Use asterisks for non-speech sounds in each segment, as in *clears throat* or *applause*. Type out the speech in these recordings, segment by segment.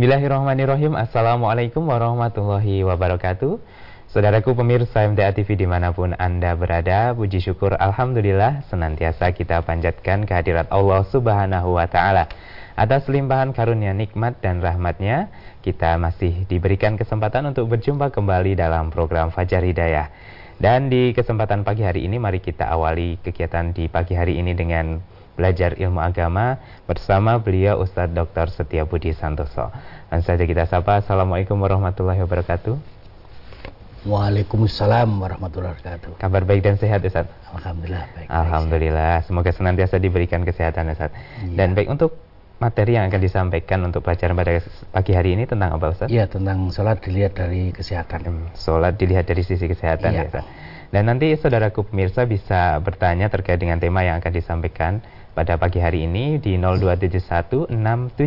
Bismillahirrahmanirrahim. Assalamualaikum warahmatullahi wabarakatuh. Saudaraku pemirsa MTA TV di mana pun Anda berada Puji syukur Alhamdulillah Senantiasa kita panjatkan kehadirat Allah subhanahu wa ta'ala. Atas limpahan karunia nikmat dan rahmatnya Kita masih diberikan kesempatan untuk berjumpa kembali dalam program Fajar Hidayah. Dan di kesempatan pagi hari ini Mari kita awali kegiatan di pagi hari ini dengan belajar ilmu agama bersama beliau Ustadz Dr. Setia Budi Santoso. Dan saja kita sapa. Assalamualaikum warahmatullahi wabarakatuh. Waalaikumsalam warahmatullahi wabarakatuh. Kabar baik dan sehat Ustaz? Alhamdulillah baik. Alhamdulillah. Baik, Semoga senantiasa diberikan kesehatan Ustaz. Ya. Dan baik untuk materi yang akan disampaikan untuk pelajaran pada pagi hari ini tentang apa Ustaz? Iya, tentang sholat dilihat dari kesehatan. Hmm, sholat dilihat dari sisi kesehatan ya, ya Ustaz. Dan nanti saudaraku pemirsa bisa bertanya terkait dengan tema yang akan disampaikan pada pagi hari ini di 02716793000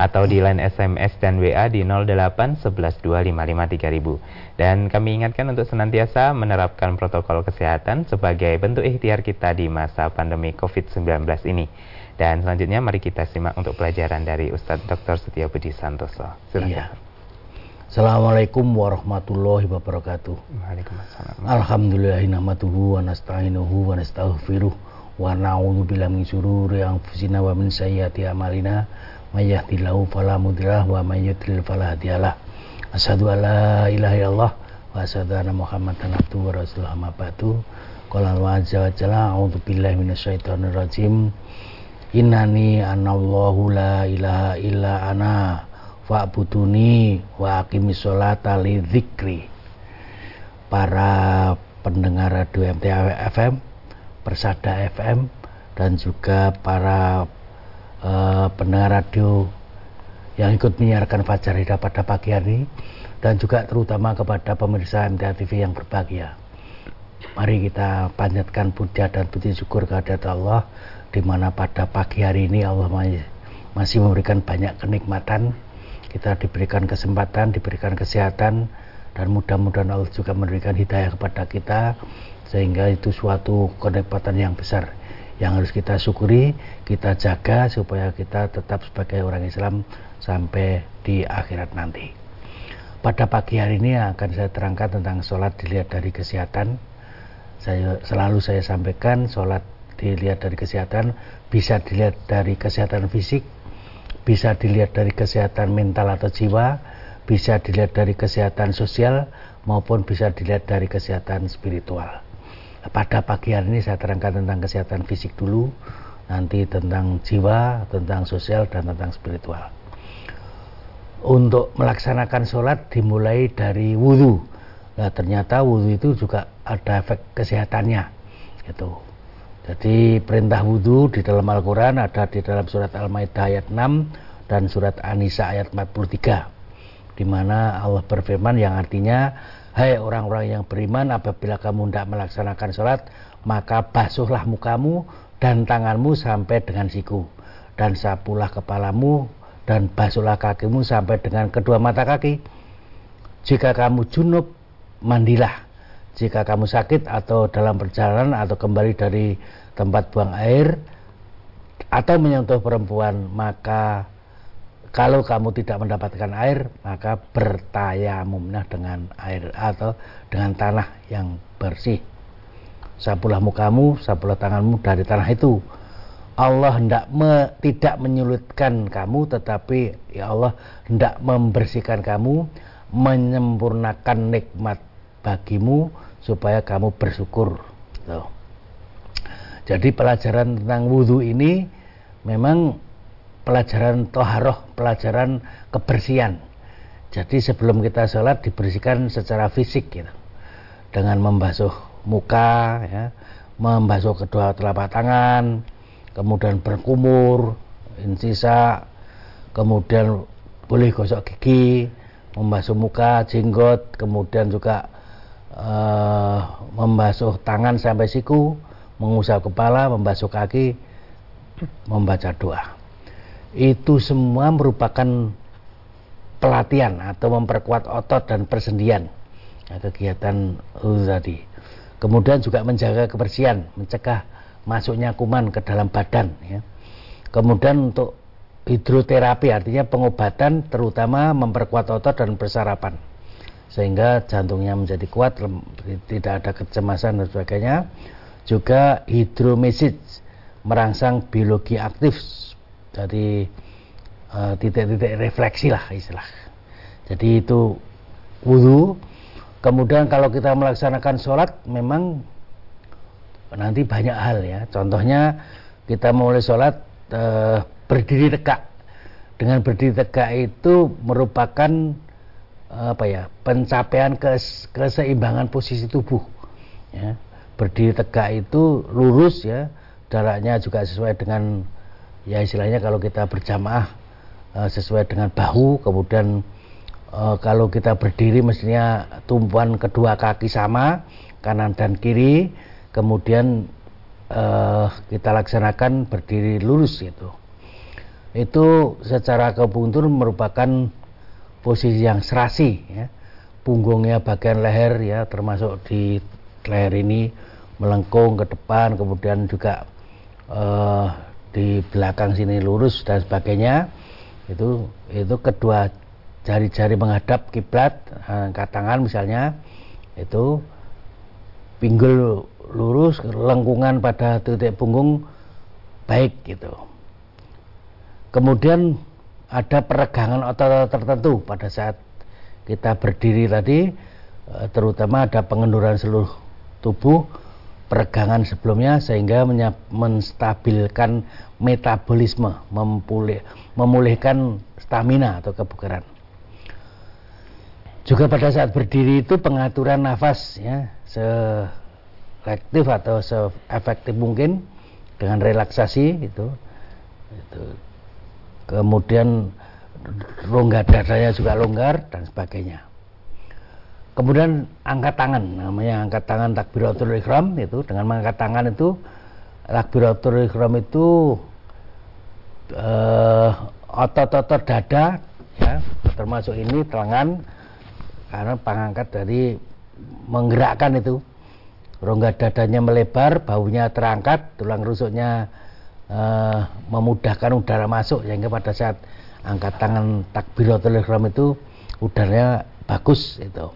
atau di line SMS dan WA di 08112553000. Dan kami ingatkan untuk senantiasa menerapkan protokol kesehatan sebagai bentuk ikhtiar kita di masa pandemi COVID-19 ini. Dan selanjutnya mari kita simak untuk pelajaran dari Ustadz Dr. Setia Budi Santoso. Silakan. Iya. Assalamualaikum warahmatullahi wabarakatuh. Waalaikumsalam. Alhamdulillahirrahmanirrahim wa nasta'inuhu wa nastaghfiruh wa na'udzu billahi min syururi anfusina wa min sayyiati a'malina. May yahdihillahu fala mudhillalah wa may yudlil fala hadiyalah. Asyhadu an la ilaha illallah wa asyhadu anna muhammadan abduhu wa rasuluhu. Amma ba'du. Qala wa azza wa jalla a'udzu billahi minasyaitonir rajim innani anallahu la ilaha illa ana fa'buduni wa aqimis sholata li dzikri para pendengar radio MTA FM Persada FM dan juga para uh, pendengar radio yang ikut menyiarkan Fajar Hidayah pada pagi hari dan juga terutama kepada pemirsa MTA TV yang berbahagia. Mari kita panjatkan puja dan puji syukur kehadirat Allah di mana pada pagi hari ini Allah masih memberikan banyak kenikmatan. Kita diberikan kesempatan, diberikan kesehatan dan mudah-mudahan Allah juga memberikan hidayah kepada kita sehingga itu suatu kenikmatan yang besar yang harus kita syukuri, kita jaga supaya kita tetap sebagai orang Islam sampai di akhirat nanti. Pada pagi hari ini akan saya terangkan tentang sholat dilihat dari kesehatan. Saya selalu saya sampaikan sholat dilihat dari kesehatan bisa dilihat dari kesehatan fisik, bisa dilihat dari kesehatan mental atau jiwa, bisa dilihat dari kesehatan sosial maupun bisa dilihat dari kesehatan spiritual pada pagi hari ini saya terangkan tentang kesehatan fisik dulu, nanti tentang jiwa, tentang sosial, dan tentang spiritual. Untuk melaksanakan sholat dimulai dari wudhu. Nah ternyata wudhu itu juga ada efek kesehatannya. Gitu. Jadi perintah wudhu di dalam Al-Quran ada di dalam surat Al-Maidah ayat 6 dan surat An-Nisa ayat 43 di mana Allah berfirman yang artinya Hai orang-orang yang beriman, apabila kamu tidak melaksanakan sholat, maka basuhlah mukamu dan tanganmu sampai dengan siku. Dan sapulah kepalamu dan basuhlah kakimu sampai dengan kedua mata kaki. Jika kamu junub, mandilah. Jika kamu sakit atau dalam perjalanan atau kembali dari tempat buang air atau menyentuh perempuan, maka kalau kamu tidak mendapatkan air, maka bertayamumlah dengan air atau dengan tanah yang bersih. Sapulah mukamu, sapulah tanganmu dari tanah itu. Allah hendak me, tidak menyulitkan kamu, tetapi ya Allah hendak membersihkan kamu, menyempurnakan nikmat bagimu supaya kamu bersyukur. Tuh. Jadi pelajaran tentang wudhu ini memang pelajaran toharoh, pelajaran kebersihan. Jadi sebelum kita sholat dibersihkan secara fisik gitu. Dengan membasuh muka, ya, membasuh kedua telapak tangan, kemudian berkumur, insisa, kemudian boleh gosok gigi, membasuh muka, jenggot, kemudian juga uh, membasuh tangan sampai siku, mengusap kepala, membasuh kaki, membaca doa itu semua merupakan pelatihan atau memperkuat otot dan persendian ya, kegiatan tadi. Kemudian juga menjaga kebersihan, mencegah masuknya kuman ke dalam badan. Ya. Kemudian untuk hidroterapi artinya pengobatan terutama memperkuat otot dan persarapan sehingga jantungnya menjadi kuat tidak ada kecemasan dan sebagainya. Juga hidromesis merangsang biologi aktif jadi eh, titik-titik uh, refleksi lah istilah. Jadi itu wudhu kemudian kalau kita melaksanakan sholat memang nanti banyak hal ya. Contohnya kita mulai sholat uh, berdiri tegak. Dengan berdiri tegak itu merupakan apa ya pencapaian kes, keseimbangan posisi tubuh. Ya berdiri tegak itu lurus ya jaraknya juga sesuai dengan ya istilahnya kalau kita berjamaah uh, sesuai dengan bahu kemudian uh, kalau kita berdiri mestinya tumpuan kedua kaki sama kanan dan kiri kemudian uh, kita laksanakan berdiri lurus gitu. Itu secara kepuntur merupakan posisi yang serasi ya. punggungnya bagian leher ya termasuk di leher ini melengkung ke depan kemudian juga uh, di belakang sini lurus dan sebagainya itu itu kedua jari-jari menghadap kiblat angkat tangan misalnya itu pinggul lurus lengkungan pada titik punggung baik gitu Kemudian ada peregangan otot-otot tertentu pada saat kita berdiri tadi, eh, terutama ada pengenduran seluruh tubuh, peregangan sebelumnya sehingga menstabilkan metabolisme, memulih, memulihkan stamina atau kebugaran. Juga pada saat berdiri itu pengaturan nafas ya, selektif atau seefektif mungkin dengan relaksasi itu, itu kemudian rongga dadanya juga longgar dan sebagainya. Kemudian angkat tangan, namanya angkat tangan takbiratul ihram itu dengan mengangkat tangan itu takbiratul ihram itu eh, otot-otot dada ya termasuk ini telangan karena pengangkat dari menggerakkan itu rongga dadanya melebar, baunya terangkat, tulang rusuknya uh, memudahkan udara masuk sehingga pada saat angkat tangan takbiratul ihram itu udaranya bagus itu.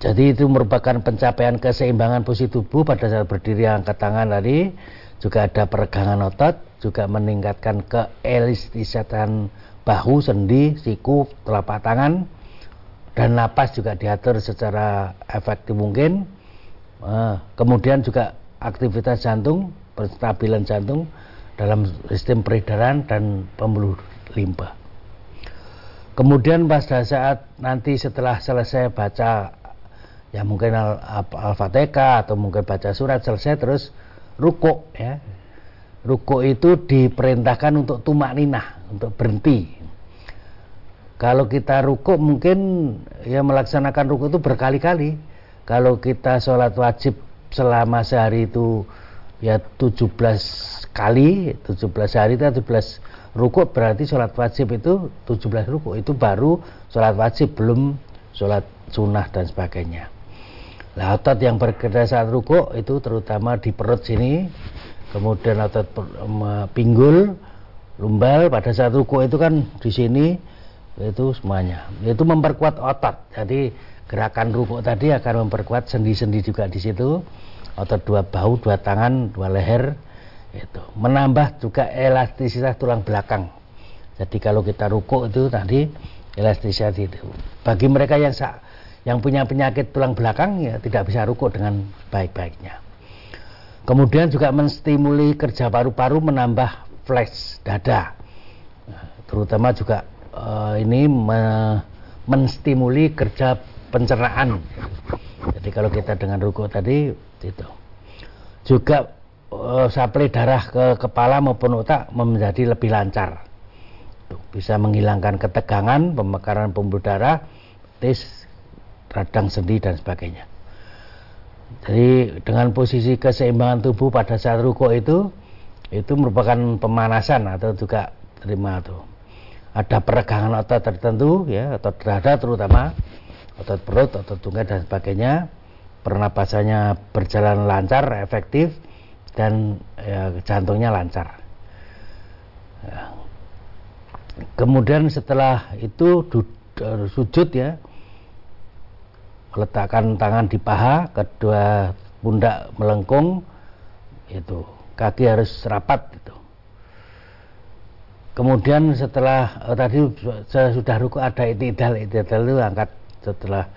Jadi itu merupakan pencapaian keseimbangan posisi tubuh pada saat berdiri angkat tangan tadi juga ada peregangan otot, juga meningkatkan keelastisatan bahu, sendi, siku, telapak tangan dan napas juga diatur secara efektif mungkin. Uh, kemudian juga aktivitas jantung penstabilan jantung dalam sistem peredaran dan pembuluh limpa. Kemudian pada saat nanti setelah selesai baca ya mungkin Al-Fatihah atau mungkin baca surat selesai terus ruko ya. Ruko itu diperintahkan untuk tumak ninah, untuk berhenti. Kalau kita ruko mungkin ya melaksanakan ruko itu berkali-kali. Kalau kita sholat wajib selama sehari itu ya 17 kali 17 hari itu 17 ruku berarti sholat wajib itu 17 ruku itu baru sholat wajib belum sholat sunnah dan sebagainya. Nah otot yang bergerak saat ruku itu terutama di perut sini kemudian otot pinggul lumbal pada saat ruku itu kan di sini itu semuanya. Itu memperkuat otot jadi gerakan ruku tadi akan memperkuat sendi-sendi juga di situ atau dua bahu, dua tangan, dua leher itu menambah juga elastisitas tulang belakang. Jadi kalau kita ruko itu tadi elastisitas itu. Bagi mereka yang yang punya penyakit tulang belakang ya tidak bisa ruko dengan baik-baiknya. Kemudian juga menstimuli kerja paru-paru menambah flash dada. terutama juga uh, ini me, menstimuli kerja pencernaan. Jadi kalau kita dengan ruko tadi itu. Juga uh, suplai darah ke kepala maupun otak menjadi lebih lancar. Bisa menghilangkan ketegangan pemekaran pembuluh darah tis radang sendi dan sebagainya. Jadi dengan posisi keseimbangan tubuh pada saat ruko itu itu merupakan pemanasan atau juga terima tuh ada peregangan otot tertentu ya otot dada terutama otot perut otot tunggal dan sebagainya pernapasannya berjalan lancar, efektif, dan ya, jantungnya lancar. Ya. kemudian setelah itu sujud ya letakkan tangan di paha kedua pundak melengkung itu kaki harus rapat itu kemudian setelah oh, tadi saya sudah ruku ada itidal itidal itu angkat setelah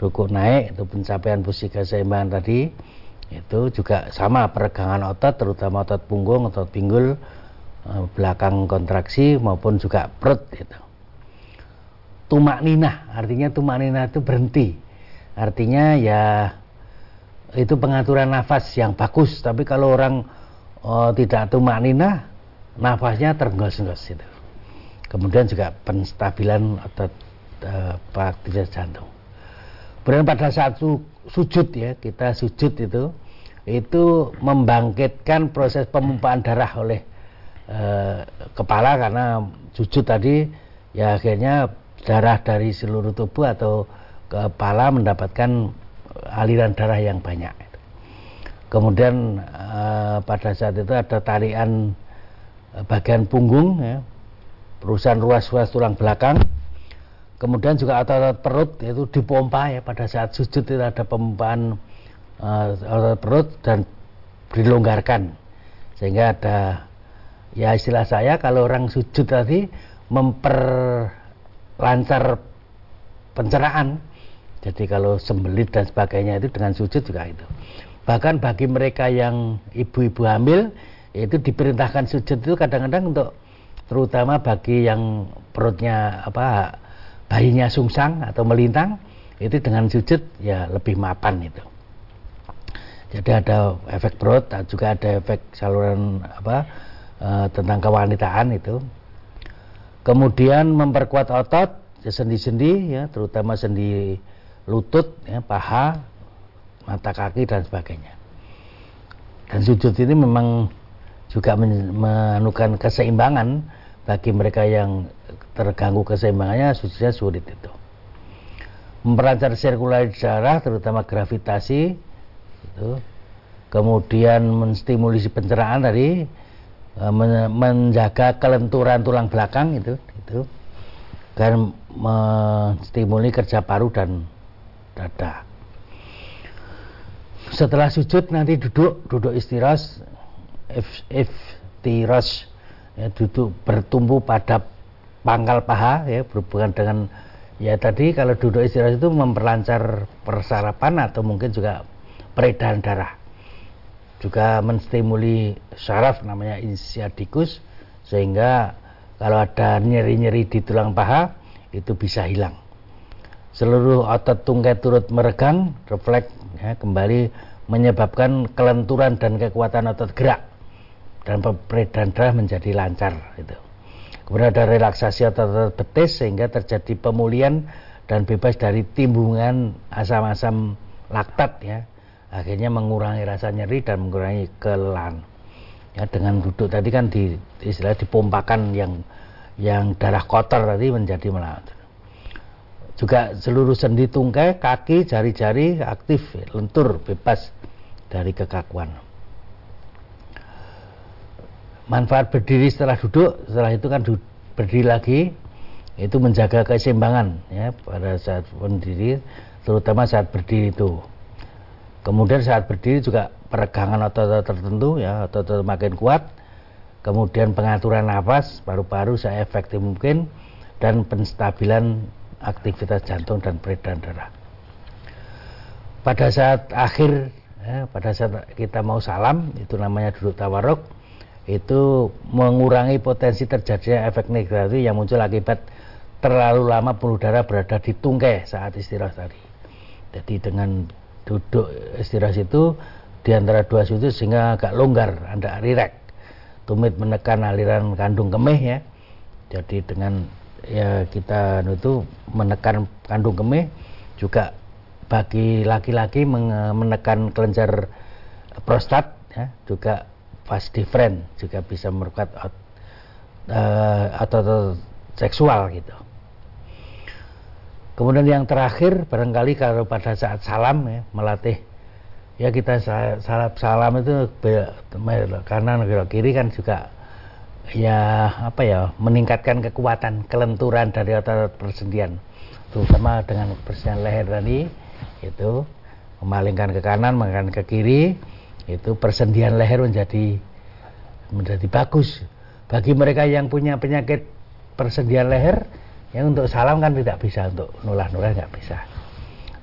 ruku naik itu pencapaian posisi keseimbangan tadi itu juga sama peregangan otot terutama otot punggung otot pinggul eh, belakang kontraksi maupun juga perut itu tumak ninah artinya tumak ninah itu berhenti. Artinya ya itu pengaturan nafas yang bagus tapi kalau orang oh, tidak tumak nina nafasnya tergos-gos itu kemudian juga penstabilan otot uh, aktivitas jantung kemudian pada saat su sujud ya kita sujud itu itu membangkitkan proses pemumpaan darah oleh uh, kepala karena sujud tadi ya akhirnya darah dari seluruh tubuh atau kepala mendapatkan aliran darah yang banyak. Kemudian uh, pada saat itu ada tarian bagian punggung, ya, perusahaan ruas-ruas tulang belakang. Kemudian juga otot-otot perut itu dipompa ya pada saat sujud itu ada pemompaan uh, otot perut dan dilonggarkan sehingga ada ya istilah saya kalau orang sujud tadi memperlancar pencernaan jadi kalau sembelit dan sebagainya itu dengan sujud juga itu. Bahkan bagi mereka yang ibu-ibu hamil itu diperintahkan sujud itu kadang-kadang untuk terutama bagi yang perutnya apa bayinya sungsang atau melintang itu dengan sujud ya lebih mapan itu. Jadi ada efek perut, juga ada efek saluran apa e, tentang kewanitaan itu. Kemudian memperkuat otot, sendi-sendi ya, terutama sendi lutut, ya, paha, mata kaki dan sebagainya. Dan sujud ini memang juga menemukan keseimbangan bagi mereka yang terganggu keseimbangannya sujudnya sulit itu. Memperlancar sirkulasi darah terutama gravitasi itu. Kemudian menstimulasi pencernaan tadi e, menjaga kelenturan tulang belakang itu itu dan menstimuli kerja paru dan dada. Setelah sujud nanti duduk, duduk istirahat, if, if tiras, ya, duduk bertumbuh pada pangkal paha, ya, berhubungan dengan ya tadi kalau duduk istirahat itu memperlancar persarapan atau mungkin juga peredaran darah. Juga menstimuli saraf namanya insiadikus sehingga kalau ada nyeri-nyeri di tulang paha itu bisa hilang. Seluruh otot tungkai turut meregang, refleks ya, kembali menyebabkan kelenturan dan kekuatan otot gerak. Dan peredaran darah menjadi lancar itu. Kemudian ada relaksasi otot-otot betis sehingga terjadi pemulihan dan bebas dari timbungan asam-asam laktat ya. Akhirnya mengurangi rasa nyeri dan mengurangi kelelahan. Ya, dengan duduk tadi kan di istilah dipompakan yang yang darah kotor tadi menjadi melancar juga seluruh sendi tungkai, kaki, jari-jari aktif, lentur, bebas dari kekakuan. Manfaat berdiri setelah duduk, setelah itu kan berdiri lagi, itu menjaga keseimbangan ya pada saat berdiri, terutama saat berdiri itu. Kemudian saat berdiri juga peregangan otot-otot tertentu ya, otot-otot makin kuat. Kemudian pengaturan nafas paru-paru saya efektif mungkin dan penstabilan aktivitas jantung dan peredaran darah. Pada saat akhir, ya, pada saat kita mau salam, itu namanya duduk tawaruk, itu mengurangi potensi terjadinya efek negatif yang muncul akibat terlalu lama darah berada di tungkai saat istirahat tadi. Jadi dengan duduk istirahat itu di antara dua sudut sehingga agak longgar, anda rileks. Tumit menekan aliran kandung kemih ya. Jadi dengan ya kita itu menekan kandung kemih juga bagi laki-laki menekan kelenjar prostat ya, juga fast different juga bisa merukat uh, atau seksual gitu. Kemudian yang terakhir barangkali kalau pada saat salam ya melatih ya kita salam salam itu kanan kiri kan juga ya apa ya meningkatkan kekuatan kelenturan dari otot persendian terutama dengan persendian leher tadi itu memalingkan ke kanan memalingkan ke kiri itu persendian leher menjadi menjadi bagus. Bagi mereka yang punya penyakit persendian leher yang untuk salam kan tidak bisa untuk nulah-nulah nggak bisa.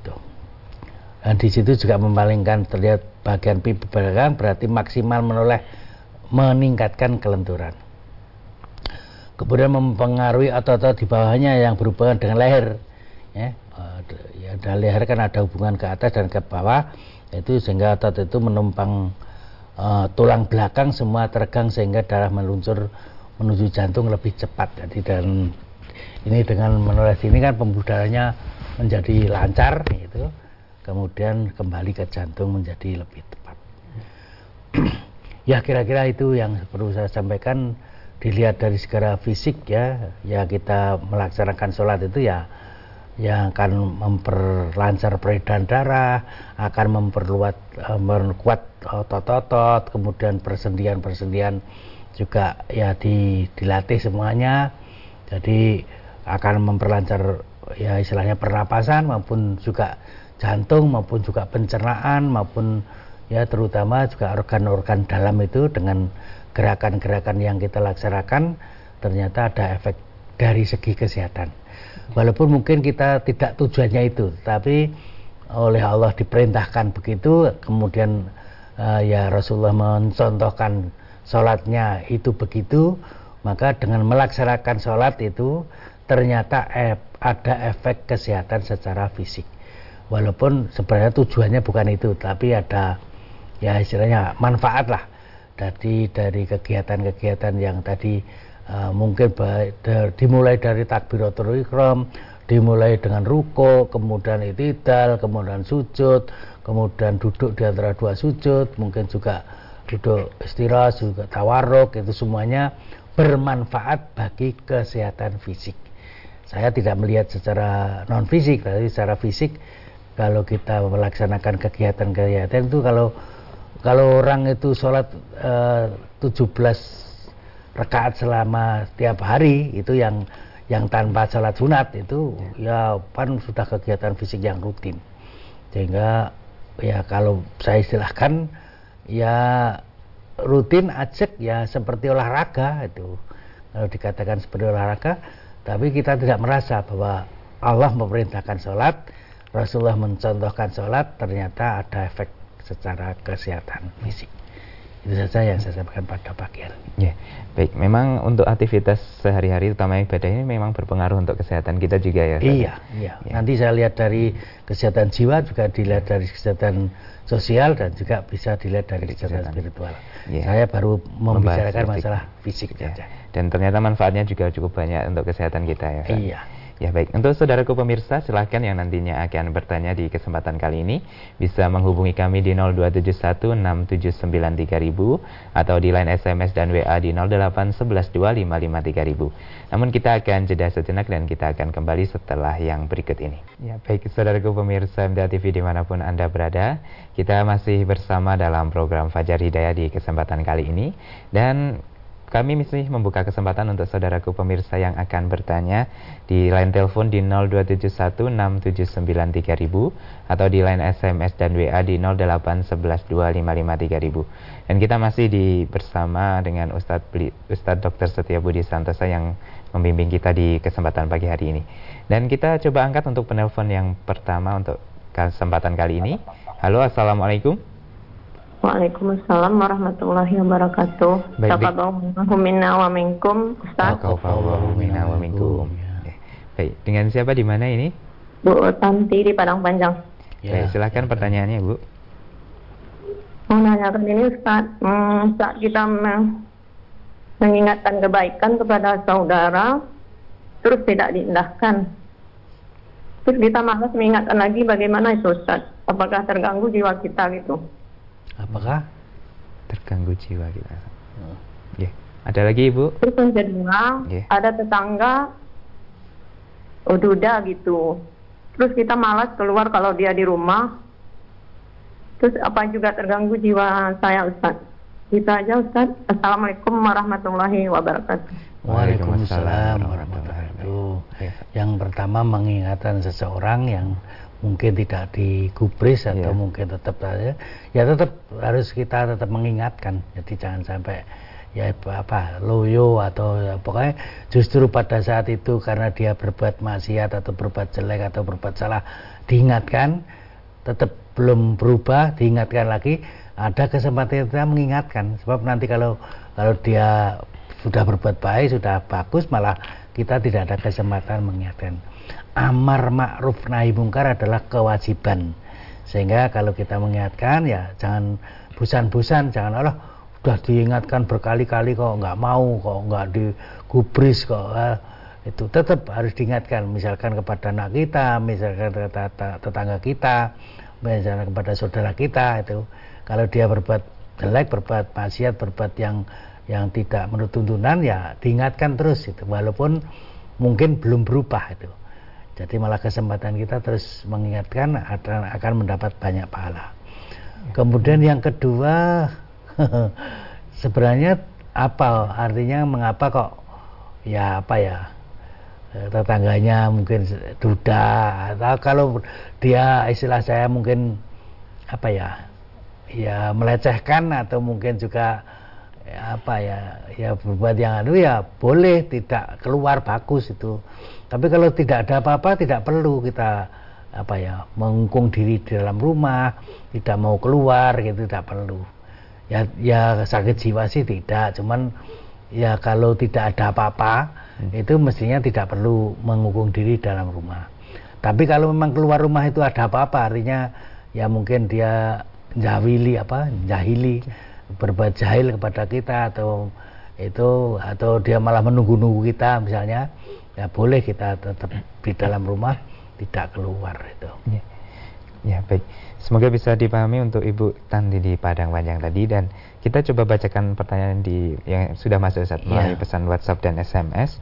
Tuh. Dan di situ juga memalingkan terlihat bagian pipi belakang berarti maksimal menoleh meningkatkan kelenturan. Kemudian mempengaruhi otot-otot di bawahnya yang berhubungan dengan leher ya, dan leher kan ada hubungan ke atas dan ke bawah itu sehingga otot itu menumpang uh, tulang belakang semua teregang sehingga darah meluncur menuju jantung lebih cepat. Jadi dan ini dengan menulis ini kan pembuluh darahnya menjadi lancar gitu. Kemudian kembali ke jantung menjadi lebih tepat *clears throat* ya kira-kira itu yang perlu saya sampaikan. Dilihat dari segala fisik ya ya kita melaksanakan sholat itu ya yang akan memperlancar peredaran darah, akan memperluat eh, memperkuat otot-otot, kemudian persendian-persendian juga ya di, dilatih semuanya. Jadi akan memperlancar ya istilahnya pernapasan maupun juga jantung maupun juga pencernaan maupun ya terutama juga organ-organ dalam itu dengan gerakan-gerakan yang kita laksanakan ternyata ada efek dari segi kesehatan. Walaupun mungkin kita tidak tujuannya itu, tapi oleh Allah diperintahkan begitu, kemudian uh, ya Rasulullah mencontohkan sholatnya itu begitu, maka dengan melaksanakan sholat itu ternyata ada efek kesehatan secara fisik. Walaupun sebenarnya tujuannya bukan itu, tapi ada ya istilahnya manfaat lah dari dari kegiatan-kegiatan yang tadi uh, mungkin baik, dimulai dari takbiratul ikram dimulai dengan ruko kemudian itidal kemudian sujud kemudian duduk di antara dua sujud mungkin juga duduk istirahat juga tawaruk itu semuanya bermanfaat bagi kesehatan fisik. Saya tidak melihat secara non fisik tapi secara fisik kalau kita melaksanakan kegiatan-kegiatan itu kalau kalau orang itu sholat eh, 17 rakaat selama tiap hari itu yang yang tanpa sholat sunat itu ya pan sudah kegiatan fisik yang rutin sehingga ya kalau saya istilahkan ya rutin ajak ya seperti olahraga itu kalau dikatakan seperti olahraga tapi kita tidak merasa bahwa Allah memerintahkan sholat Rasulullah mencontohkan sholat ternyata ada efek secara kesehatan fisik. Itu saja yang saya sampaikan pada hari ini. Ya, baik. Memang untuk aktivitas sehari-hari, terutama ibadah ini memang berpengaruh untuk kesehatan kita juga ya. Iya, iya. Ya. Nanti saya lihat dari kesehatan jiwa juga dilihat dari kesehatan sosial dan juga bisa dilihat dari kesehatan, kesehatan. spiritual. Ya. Saya baru membicarakan masalah fisik ya. saja. Dan ternyata manfaatnya juga cukup banyak untuk kesehatan kita ya. Pak? Iya. Ya baik, untuk saudaraku pemirsa silahkan yang nantinya akan bertanya di kesempatan kali ini bisa menghubungi kami di 02716793000 atau di line SMS dan WA di 08112553000. Namun kita akan jeda sejenak dan kita akan kembali setelah yang berikut ini. Ya baik, saudaraku pemirsa MDA TV di mana pun Anda berada, kita masih bersama dalam program Fajar Hidayah di kesempatan kali ini dan kami masih membuka kesempatan untuk saudaraku pemirsa yang akan bertanya di line telepon di 02716793000 atau di line SMS dan WA di 08112553000. Dan kita masih di bersama dengan Ustadz Ustadz Dr. Setia Budi Santosa yang membimbing kita di kesempatan pagi hari ini. Dan kita coba angkat untuk penelpon yang pertama untuk kesempatan kali ini. Halo, Assalamualaikum. Waalaikumsalam warahmatullahi wabarakatuh. Taqabbalallahu minna wa minkum, Ustaz. Taqabbalallahu minna wa minkum. Baik, dengan siapa di mana ini? Bu Tanti di Padang Panjang. Ya. Baik, silakan pertanyaannya, Bu. Mau nanyakan ini Ustaz, hmm, saat kita mengingatkan kebaikan kepada saudara, terus tidak diindahkan. Terus kita malas mengingatkan lagi bagaimana itu Ustaz? Apakah terganggu jiwa kita gitu? Apakah? Terganggu jiwa kita. Hmm. Yeah. Ada lagi Ibu? Terus yang kedua, yeah. ada tetangga udah gitu. Terus kita malas keluar kalau dia di rumah. Terus apa juga terganggu jiwa saya Ustaz? Itu aja Ustaz. Assalamualaikum warahmatullahi wabarakatuh. Waalaikumsalam warahmatullahi wabarakatuh. Ya. Yang pertama mengingatkan seseorang yang mungkin tidak digubris atau Ya. mungkin tetap saja ya tetap harus kita tetap mengingatkan. Jadi jangan sampai ya apa loyo atau ya, pokoknya justru pada saat itu karena dia berbuat maksiat atau berbuat jelek atau berbuat salah diingatkan tetap belum berubah diingatkan lagi ada kesempatan kita mengingatkan sebab nanti kalau kalau dia sudah berbuat baik sudah bagus malah kita tidak ada kesempatan mengingatkan. Amar ma'ruf nahi mungkar adalah kewajiban. Sehingga kalau kita mengingatkan ya jangan bosan-bosan jangan Allah sudah diingatkan berkali-kali kok nggak mau kok nggak digubris kok. Eh, itu tetap harus diingatkan. Misalkan kepada anak kita misalkan kepada tet- tetangga kita misalkan kepada saudara kita itu. Kalau dia berbuat jelek berbuat maksiat berbuat yang yang tidak menurut tuntunan ya diingatkan terus itu. Walaupun mungkin belum berubah itu. Jadi malah kesempatan kita terus mengingatkan akan, akan mendapat banyak pahala. Kemudian yang kedua *laughs* sebenarnya apa artinya mengapa kok ya apa ya eh, tetangganya mungkin duda atau kalau dia istilah saya mungkin apa ya ya melecehkan atau mungkin juga ya, apa ya ya berbuat yang anu ya boleh tidak keluar bagus itu. Tapi kalau tidak ada apa-apa tidak perlu kita apa ya mengungkung diri di dalam rumah tidak mau keluar gitu tidak perlu. Ya ya sakit jiwa sih tidak cuman ya kalau tidak ada apa-apa itu mestinya tidak perlu mengungkung diri dalam rumah. Tapi kalau memang keluar rumah itu ada apa-apa artinya ya mungkin dia jahili apa jahili berbuat jahil kepada kita atau itu atau dia malah menunggu-nunggu kita misalnya ya boleh kita tetap di dalam rumah tidak keluar itu Ya. Ya, baik. Semoga bisa dipahami untuk Ibu Tandi di Padang Panjang tadi dan kita coba bacakan pertanyaan di yang sudah masuk melalui Iya. pesan WhatsApp dan SMS.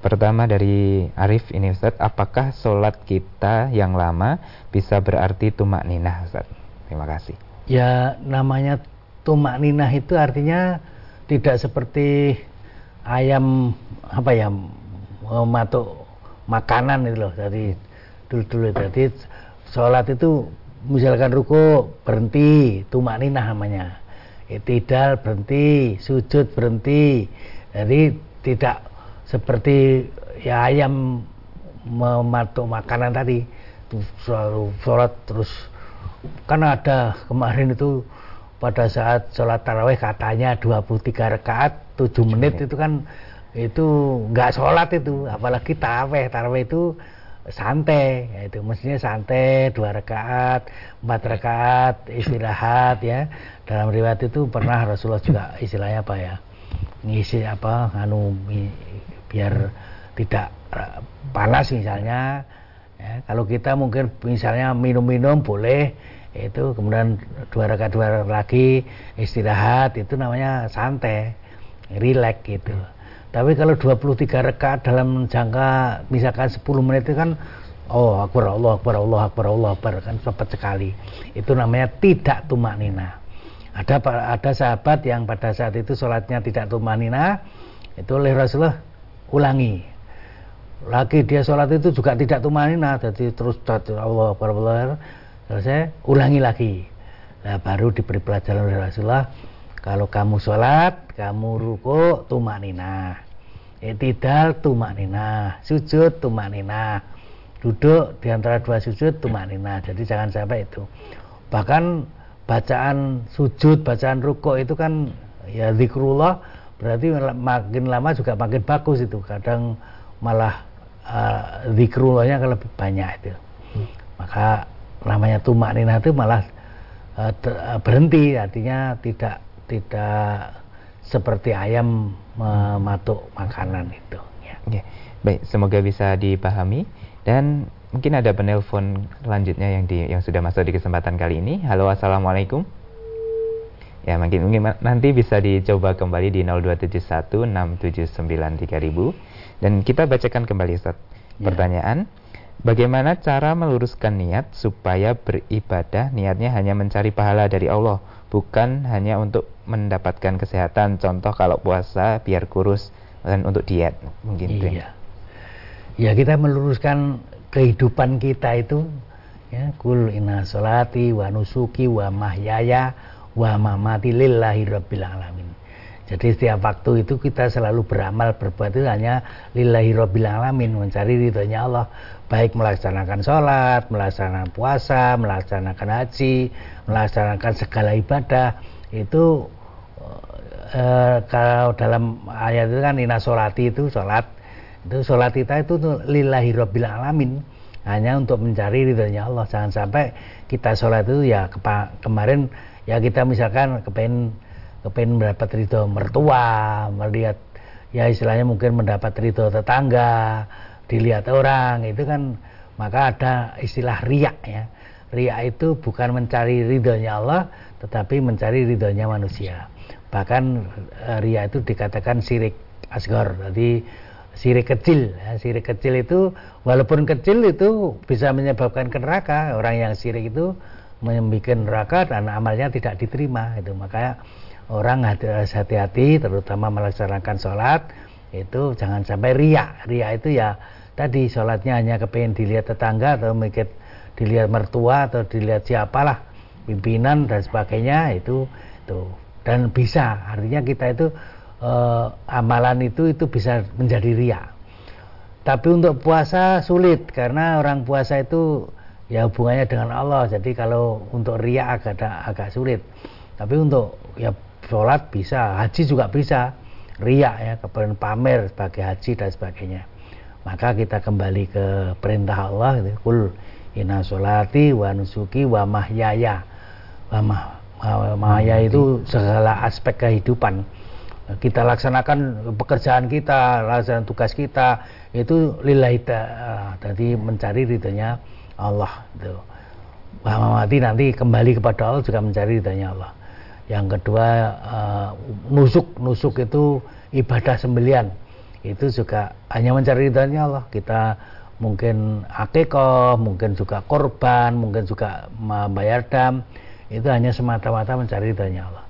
Pertama dari Arif ini Ustaz, apakah sholat kita yang lama bisa berarti tumak ninah Ustaz? Terima kasih. ya namanya tumak ninah itu artinya tidak seperti ayam apa ya mematuk makanan itu loh dari dulu-dulu jadi sholat itu misalkan ruku berhenti tumak ninah namanya. Itidal berhenti sujud berhenti. Jadi tidak seperti ya ayam mematuk makanan tadi. Selalu sholat terus. Kan ada kemarin itu pada saat sholat taraweh katanya 23 rakaat 7 menit itu kan itu nggak sholat itu. Apalagi taraweh taraweh itu santai. Ya itu mestinya santai dua rakaat empat rakaat istirahat ya. Dalam riwayat itu pernah Rasulullah juga istilahnya apa ya ngisi apa anu biar tidak eh, panas misalnya. Ya, kalau kita mungkin misalnya minum-minum boleh itu kemudian dua rakaat dua rakaat lagi istirahat itu namanya santai rileks gitu. Tapi kalau 23 rakaat dalam jangka misalkan 10 menit itu kan oh akbar Allah akbar Allah akbar Allah akbar kan cepat sekali. Itu namanya tidak tumak nina ada ada sahabat yang pada saat itu sholatnya tidak tumak nina itu oleh Rasulullah ulangi. Lagi dia sholat itu juga tidak tumanina jadi terus Allah Akbar. Selesai ulangi lagi. Nah baru diberi pelajaran oleh Rasulullah kalau kamu sholat kamu ruku tumanina itidal tumanina sujud tumanina duduk di antara dua sujud tumanina jadi jangan sampai itu. Bahkan bacaan sujud bacaan ruku itu kan ya zikrullah berarti makin lama juga makin bagus itu. Kadang malah uh, zikrullahnya kan lebih banyak itu. Maka namanya tumak nina itu malah uh, ter- uh, berhenti artinya tidak tidak seperti ayam mematuk makanan itu ya. Ya, baik, semoga bisa dipahami dan mungkin ada penelpon lanjutnya yang di yang sudah masuk di kesempatan kali ini. Halo, assalamualaikum. Ya, mungkin mungkin nanti bisa dicoba kembali di 02716793000 dan kita bacakan kembali Ustaz. Ya. Pertanyaan, bagaimana cara meluruskan niat supaya beribadah? Niatnya hanya mencari pahala dari Allah, bukan hanya untuk mendapatkan kesehatan. Contoh kalau puasa biar kurus dan untuk diet mungkin iya. ya kita meluruskan kehidupan kita itu ya kul inna solati wa nusuki wa mahyaya wa mamati lillahi rabbil alamin. Jadi setiap waktu itu kita selalu beramal berbuat itu hanya lillahi rabbil alamin mencari ridhonya Allah baik melaksanakan sholat melaksanakan puasa melaksanakan haji melaksanakan segala ibadah itu eh, kalau dalam ayat itu kan ina solati itu sholat. Itu sholat kita itu lillahi rabbil alamin. Hanya untuk mencari ridhonya Allah. Jangan sampai kita sholat itu ya kemarin ya kita misalkan kepengen kepengen mendapat ridho mertua melihat ya istilahnya mungkin mendapat ridho tetangga dilihat orang itu kan maka ada istilah riak ya. Riak itu bukan mencari ridhonya Allah tetapi mencari ridhonya manusia. Bahkan e, ria itu dikatakan sirik asgor jadi sirik kecil ya, sirik kecil itu walaupun kecil itu bisa menyebabkan ke neraka. Orang yang sirik itu membuat neraka dan amalnya tidak diterima itu. Makanya orang harus hati-hati terutama melaksanakan sholat itu jangan sampai ria ria itu ya tadi sholatnya hanya kepingin dilihat tetangga atau mikir dilihat mertua atau dilihat siapalah pimpinan dan sebagainya itu itu. Dan bisa artinya kita itu eh, amalan itu itu bisa menjadi ria tapi untuk puasa sulit karena orang puasa itu ya hubungannya dengan Allah. Jadi kalau untuk ria agak agak sulit. Tapi untuk ya sholat bisa haji juga bisa. Ria ya kemudian pamer sebagai haji dan sebagainya maka kita kembali ke perintah Allah gitu. kul inna sholati wa nusuki wa mahyaya wa mah itu segala aspek kehidupan kita laksanakan pekerjaan kita, laksanakan tugas kita itu lillahi jadi mencari ridhonya Allah itu. mati nanti kembali kepada Allah juga mencari ridhonya Allah. Yang kedua uh, nusuk, nusuk itu ibadah sembelian. Itu juga hanya mencari ridhonya Allah. Kita mungkin akikoh, mungkin juga korban, mungkin juga membayar dam itu hanya semata-mata mencari ridhonya Allah.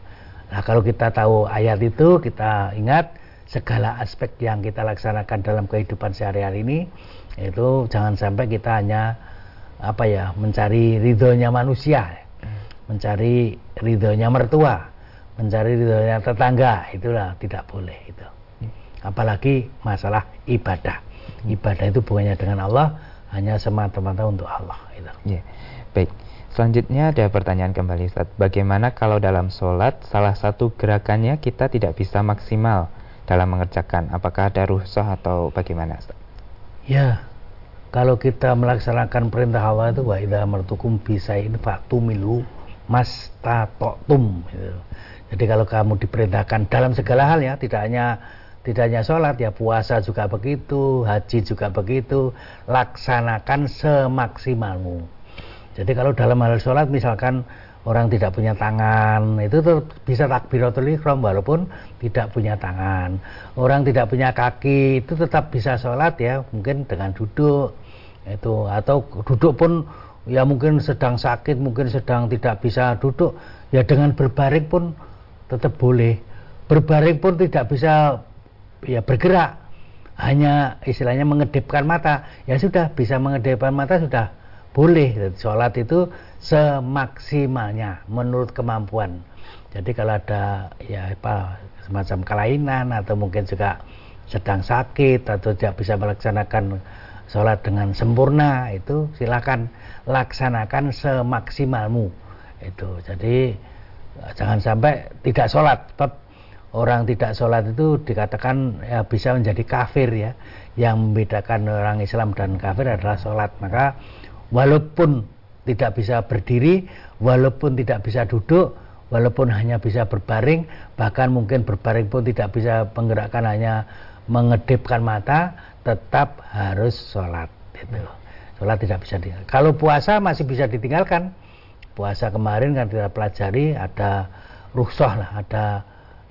Nah kalau kita tahu ayat itu kita ingat segala aspek yang kita laksanakan dalam kehidupan sehari-hari ini itu jangan sampai kita hanya apa ya mencari ridhonya manusia, mencari ridhonya mertua, mencari ridhonya tetangga itulah tidak boleh itu. Apalagi masalah ibadah. Ibadah itu bukannya dengan Allah, hanya semata-mata untuk Allah. Itu. Ya. Baik. Selanjutnya ada pertanyaan kembali Ustaz. Bagaimana kalau dalam sholat salah satu gerakannya kita tidak bisa maksimal dalam mengerjakan? Apakah ada rusuh atau bagaimana Ustaz? Ya, kalau kita melaksanakan perintah Allah itu wa idza martukum bisain fatumilu mastatotum gitu. Jadi kalau kamu diperintahkan dalam segala hal ya, tidak hanya tidak hanya sholat ya puasa juga begitu, haji juga begitu, laksanakan semaksimalmu. Jadi kalau dalam hal sholat misalkan orang tidak punya tangan itu tuh bisa takbiratul ihram walaupun tidak punya tangan. Orang tidak punya kaki itu tetap bisa sholat ya mungkin dengan duduk itu. Atau duduk pun ya mungkin sedang sakit mungkin sedang tidak bisa duduk ya dengan berbaring pun tetap boleh. Berbaring pun tidak bisa ya bergerak. Hanya istilahnya mengedipkan mata. Ya sudah bisa mengedipkan mata sudah boleh. Sholat itu semaksimalnya menurut kemampuan. Jadi kalau ada ya apa semacam kelainan atau mungkin juga sedang sakit atau tidak bisa melaksanakan sholat dengan sempurna itu silakan laksanakan semaksimalmu. Itu. Jadi jangan sampai tidak sholat orang tidak sholat itu dikatakan ya, bisa menjadi kafir ya yang membedakan orang Islam dan kafir adalah sholat maka walaupun tidak bisa berdiri, walaupun tidak bisa duduk, walaupun hanya bisa berbaring, bahkan mungkin berbaring pun tidak bisa menggerakkan hanya mengedipkan mata, tetap harus sholat. Gitu. Sholat tidak bisa ditinggalkan. Kalau puasa masih bisa ditinggalkan. Puasa kemarin kan kita pelajari ada rukhsah lah, ada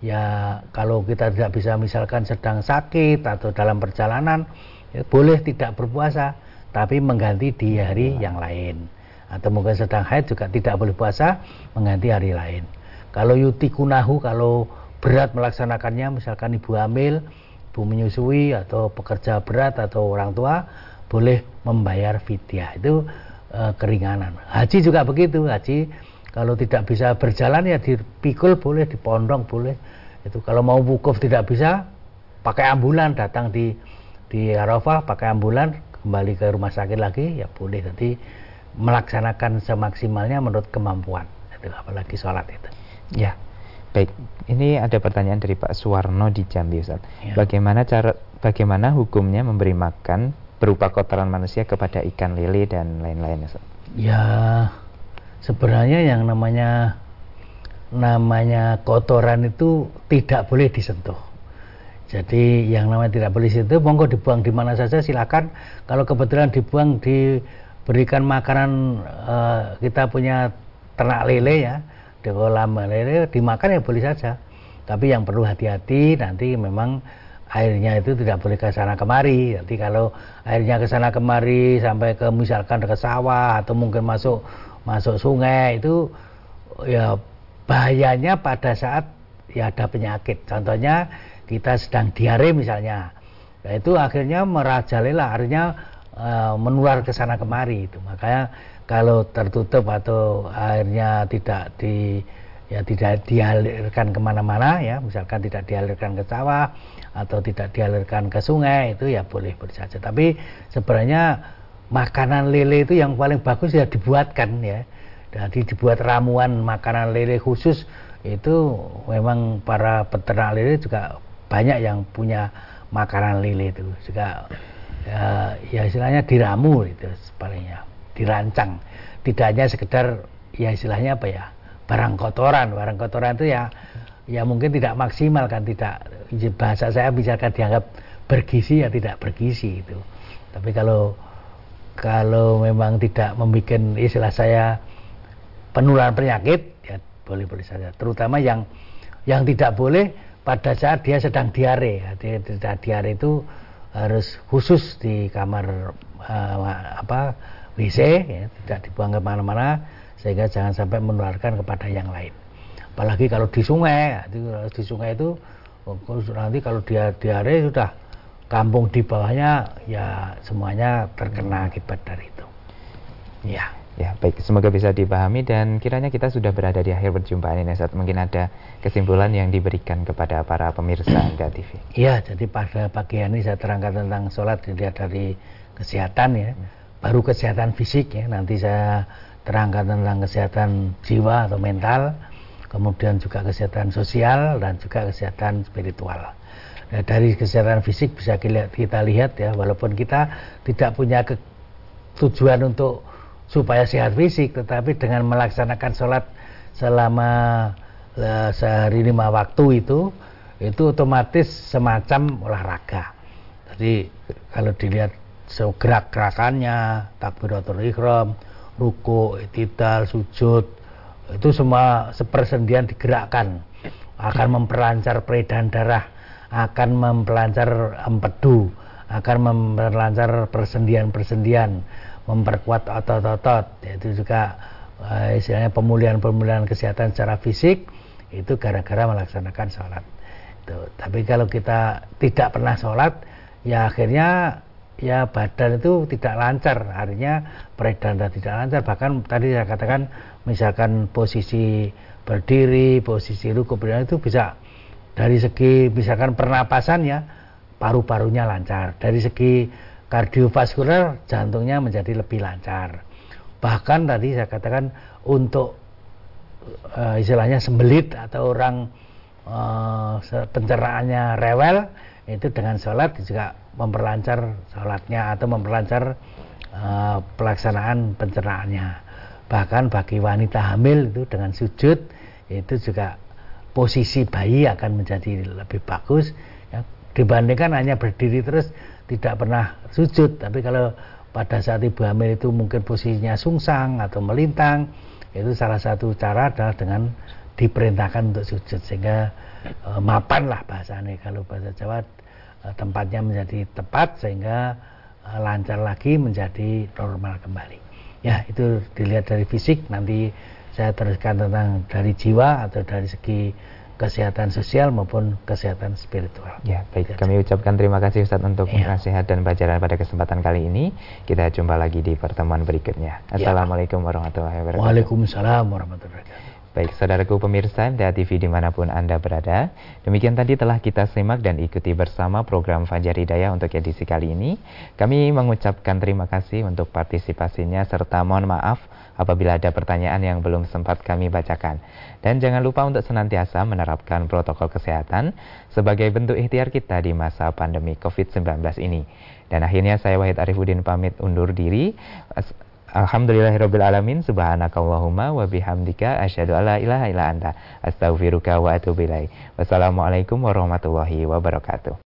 ya kalau kita tidak bisa misalkan sedang sakit atau dalam perjalanan, ya boleh tidak berpuasa tapi mengganti di hari yang lain. Atau mungkin sedang haid juga tidak boleh puasa mengganti hari lain. Kalau yuti kunahu kalau berat melaksanakannya misalkan ibu hamil ibu menyusui atau pekerja berat atau orang tua boleh membayar fidyah. Itu e, keringanan. Haji juga begitu. Haji kalau tidak bisa berjalan ya dipikul boleh dipondong boleh. Itu kalau mau wukuf tidak bisa pakai ambulan datang di di Arafah pakai ambulan kembali ke rumah sakit lagi ya boleh. Jadi melaksanakan semaksimalnya menurut kemampuan. Itu apalagi sholat itu. Ya baik. Ini ada pertanyaan dari Pak Suwarno di Jambi Ustaz. Ya. bagaimana cara bagaimana hukumnya memberi makan berupa kotoran manusia kepada ikan lele dan lain-lain Ustaz? Ya sebenarnya yang namanya namanya kotoran itu tidak boleh disentuh. Jadi yang namanya tidak boleh disentuh monggo dibuang di mana saja silakan. Kalau kebetulan dibuang diberikan makanan uh, kita punya ternak lele ya di kolam lele dimakan ya boleh saja. Tapi yang perlu hati-hati nanti memang airnya itu tidak boleh ke sana kemari. Nanti kalau airnya ke sana kemari sampai ke misalkan ke sawah atau mungkin masuk masuk sungai itu ya bahayanya pada saat ya ada penyakit. Contohnya kita sedang diare misalnya. Nah, itu akhirnya merajalela artinya e, menular ke sana kemari itu. Makanya kalau tertutup atau airnya tidak di ya tidak dialirkan ke mana-mana ya misalkan tidak dialirkan ke sawah atau tidak dialirkan ke sungai itu ya boleh bersaja tapi sebenarnya makanan lele itu yang paling bagus ya dibuatkan ya. Jadi dibuat ramuan makanan lele khusus itu memang para peternak lele juga banyak yang punya makanan lele itu. Juga ya, ya istilahnya diramu itu palingnya dirancang. Tidak hanya sekedar ya istilahnya apa ya barang kotoran. Barang kotoran itu ya ya mungkin tidak maksimal kan tidak bahasa saya misalkan dianggap bergizi ya tidak bergizi itu. Tapi kalau kalau memang tidak membuat istilah saya penularan penyakit ya boleh boleh saja. Terutama yang yang tidak boleh pada saat dia sedang diare. Ya, dia diare itu harus khusus di kamar uh, apa WC ya, tidak dibuang ke mana-mana sehingga jangan sampai menularkan kepada yang lain. Apalagi kalau di sungai ya, di sungai itu nanti kalau dia diare sudah kampung di bawahnya ya semuanya terkena akibat dari itu ya Ya, baik. Semoga bisa dipahami dan kiranya kita sudah berada di akhir perjumpaan ini, saat Mungkin ada kesimpulan yang diberikan kepada para pemirsa Anda TV. Iya, jadi pada pagi ini saya terangkan tentang sholat dilihat dari kesehatan ya. Hmm baru kesehatan fisik ya nanti saya terangkan tentang kesehatan jiwa atau mental kemudian juga kesehatan sosial dan juga kesehatan spiritual dari kesehatan fisik bisa kita lihat ya walaupun kita tidak punya tujuan untuk supaya sehat fisik tetapi dengan melaksanakan sholat selama uh, sehari lima waktu itu itu otomatis semacam olahraga jadi kalau dilihat gerak-gerakannya, takbiratul ihram, ruku, itidal, sujud, itu semua sepersendian digerakkan. Akan memperlancar peredaran darah, akan memperlancar empedu, akan memperlancar persendian-persendian, memperkuat otot-otot. Itu juga uh, istilahnya pemulihan-pemulihan kesehatan secara fisik itu gara-gara melaksanakan sholat. Itu. Tapi kalau kita tidak pernah sholat, ya akhirnya ya badan itu tidak lancar artinya peredaran tidak lancar bahkan tadi saya katakan misalkan posisi berdiri posisi ruku itu bisa dari segi misalkan pernapasan ya paru-parunya lancar. Dari segi kardiovaskular jantungnya menjadi lebih lancar. Bahkan tadi saya katakan untuk uh, istilahnya sembelit atau orang uh, pencernaannya rewel itu dengan sholat juga memperlancar sholatnya atau memperlancar uh, pelaksanaan pencernaannya bahkan bagi wanita hamil itu dengan sujud itu juga posisi bayi akan menjadi lebih bagus ya, dibandingkan hanya berdiri terus tidak pernah sujud. Tapi kalau pada saat ibu hamil itu mungkin posisinya sungsang atau melintang itu salah satu cara adalah dengan diperintahkan untuk sujud. Sehingga e, mapan lah bahasanya. Kalau bahasa Jawa e, tempatnya menjadi tepat sehingga e, lancar lagi menjadi normal kembali. Ya, itu dilihat dari fisik, nanti saya teruskan tentang dari jiwa atau dari segi kesehatan sosial maupun kesehatan spiritual. Ya, baik. Kami ucapkan terima kasih Ustaz untuk ya. nasihat dan pelajaran pada kesempatan kali ini. Kita jumpa lagi di pertemuan berikutnya. Ya. Assalamualaikum warahmatullahi wabarakatuh. Waalaikumsalam warahmatullahi wabarakatuh. Baik, saudaraku pemirsa MTA TV di mana pun Anda berada, demikian tadi telah kita simak dan ikuti bersama program Fajar Hidayah untuk edisi kali ini. Kami mengucapkan terima kasih untuk partisipasinya serta mohon maaf apabila ada pertanyaan yang belum sempat kami bacakan. Dan jangan lupa untuk senantiasa menerapkan protokol kesehatan sebagai bentuk ikhtiar kita di masa pandemi COVID-19 ini. Dan akhirnya saya Wahid Arifuddin pamit undur diri. Alhamdulillahirabbil alamin subhanakallahumma wa bihamdika asyhadu alla ilaha illa anta astaghfiruka wa atubu ilaik. Wassalamualaikum warahmatullahi wabarakatuh.